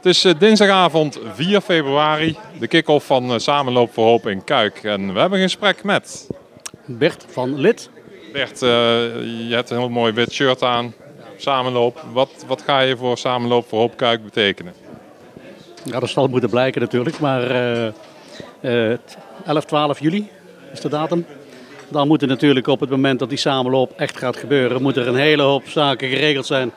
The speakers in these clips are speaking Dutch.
Het is eh, dinsdagavond 4 februari, de kick-off van eh, Samenloop voor Hoop in Kuik. En we hebben een gesprek met Bert van Lid. Bert. eh, je hebt een heel mooi wit shirt aan. Samenloop. Wat, wat ga je voor Samenloop voor Hoop Kuik betekenen? Ja, dat zal moeten blijken natuurlijk. Maar eh, eh, 11, 12 juli is de datum. Dan moet er natuurlijk op het moment dat die samenloop echt gaat gebeuren, moet er een hele hoop zaken geregeld zijn.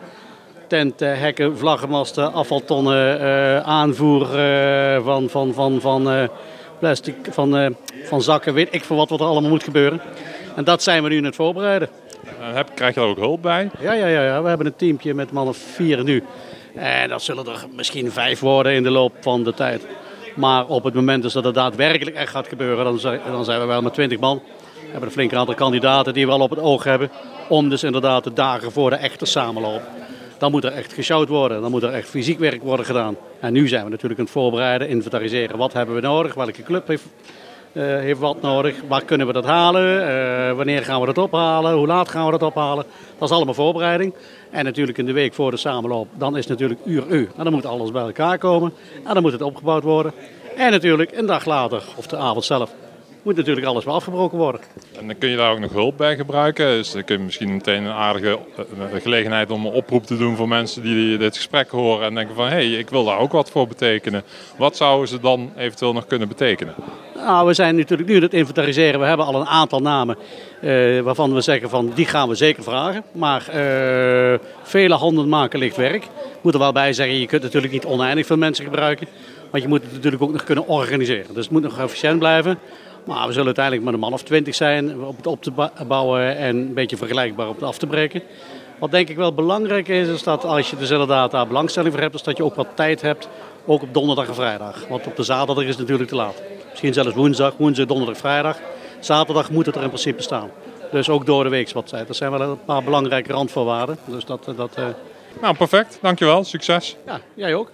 Tenten, hekken, vlaggenmasten, afvaltonnen, eh, aanvoer eh, van, van, van, van eh, plastic, van, eh, van zakken, weet ik veel wat, wat er allemaal moet gebeuren. En dat zijn we nu aan het voorbereiden. Eh, heb, krijg je daar ook hulp bij? Ja, ja, ja, ja. we hebben een teampje met mannen vier nu. En dat zullen er misschien vijf worden in de loop van de tijd. Maar op het moment dus dat het daadwerkelijk echt gaat gebeuren, dan zijn, dan zijn we wel met twintig man. We hebben een flink aantal kandidaten die we al op het oog hebben. Om dus inderdaad de dagen voor de echte samenloop. Dan moet er echt geshout worden. Dan moet er echt fysiek werk worden gedaan. En nu zijn we natuurlijk aan het voorbereiden, inventariseren. Wat hebben we nodig? Welke club heeft, eh, heeft wat nodig? Waar kunnen we dat halen? Eh, wanneer gaan we dat ophalen? Hoe laat gaan we dat ophalen? Dat is allemaal voorbereiding. En natuurlijk in de week voor de samenloop, dan is natuurlijk uur u. En dan moet alles bij elkaar komen. En dan moet het opgebouwd worden. En natuurlijk een dag later, of de avond zelf, moet natuurlijk alles weer afgebroken worden. En dan kun je daar ook nog hulp bij gebruiken. Dus dan kun je misschien meteen een aardige eh, gelegenheid om een oproep te doen voor mensen die dit gesprek horen en denken van hé, hey, ik wil daar ook wat voor betekenen. Wat zouden ze dan eventueel nog kunnen betekenen? Nou, we zijn natuurlijk nu aan het inventariseren. We hebben al een aantal namen eh, waarvan we zeggen van die gaan we zeker vragen. Maar eh, vele handen maken licht werk. Ik moet er wel bij zeggen, je kunt natuurlijk niet oneindig veel mensen gebruiken. Want je moet het natuurlijk ook nog kunnen organiseren. Dus het moet nog efficiënt blijven. Maar we zullen uiteindelijk met een man of twintig zijn op het op te bouwen en een beetje vergelijkbaar op het af te breken. Wat denk ik wel belangrijk is, is dat als je dus inderdaad daar belangstelling voor hebt, is dat je ook wat tijd hebt, ook op donderdag en vrijdag. Want op de zaterdag is het natuurlijk te laat. Misschien zelfs woensdag, woensdag, donderdag, vrijdag. Zaterdag moet het er in principe staan. Dus ook door de week wat tijd. Dat zijn wel een paar belangrijke randvoorwaarden. Dus dat, dat, eh, Nou, perfect. Dankjewel. Succes. ja, jij ook.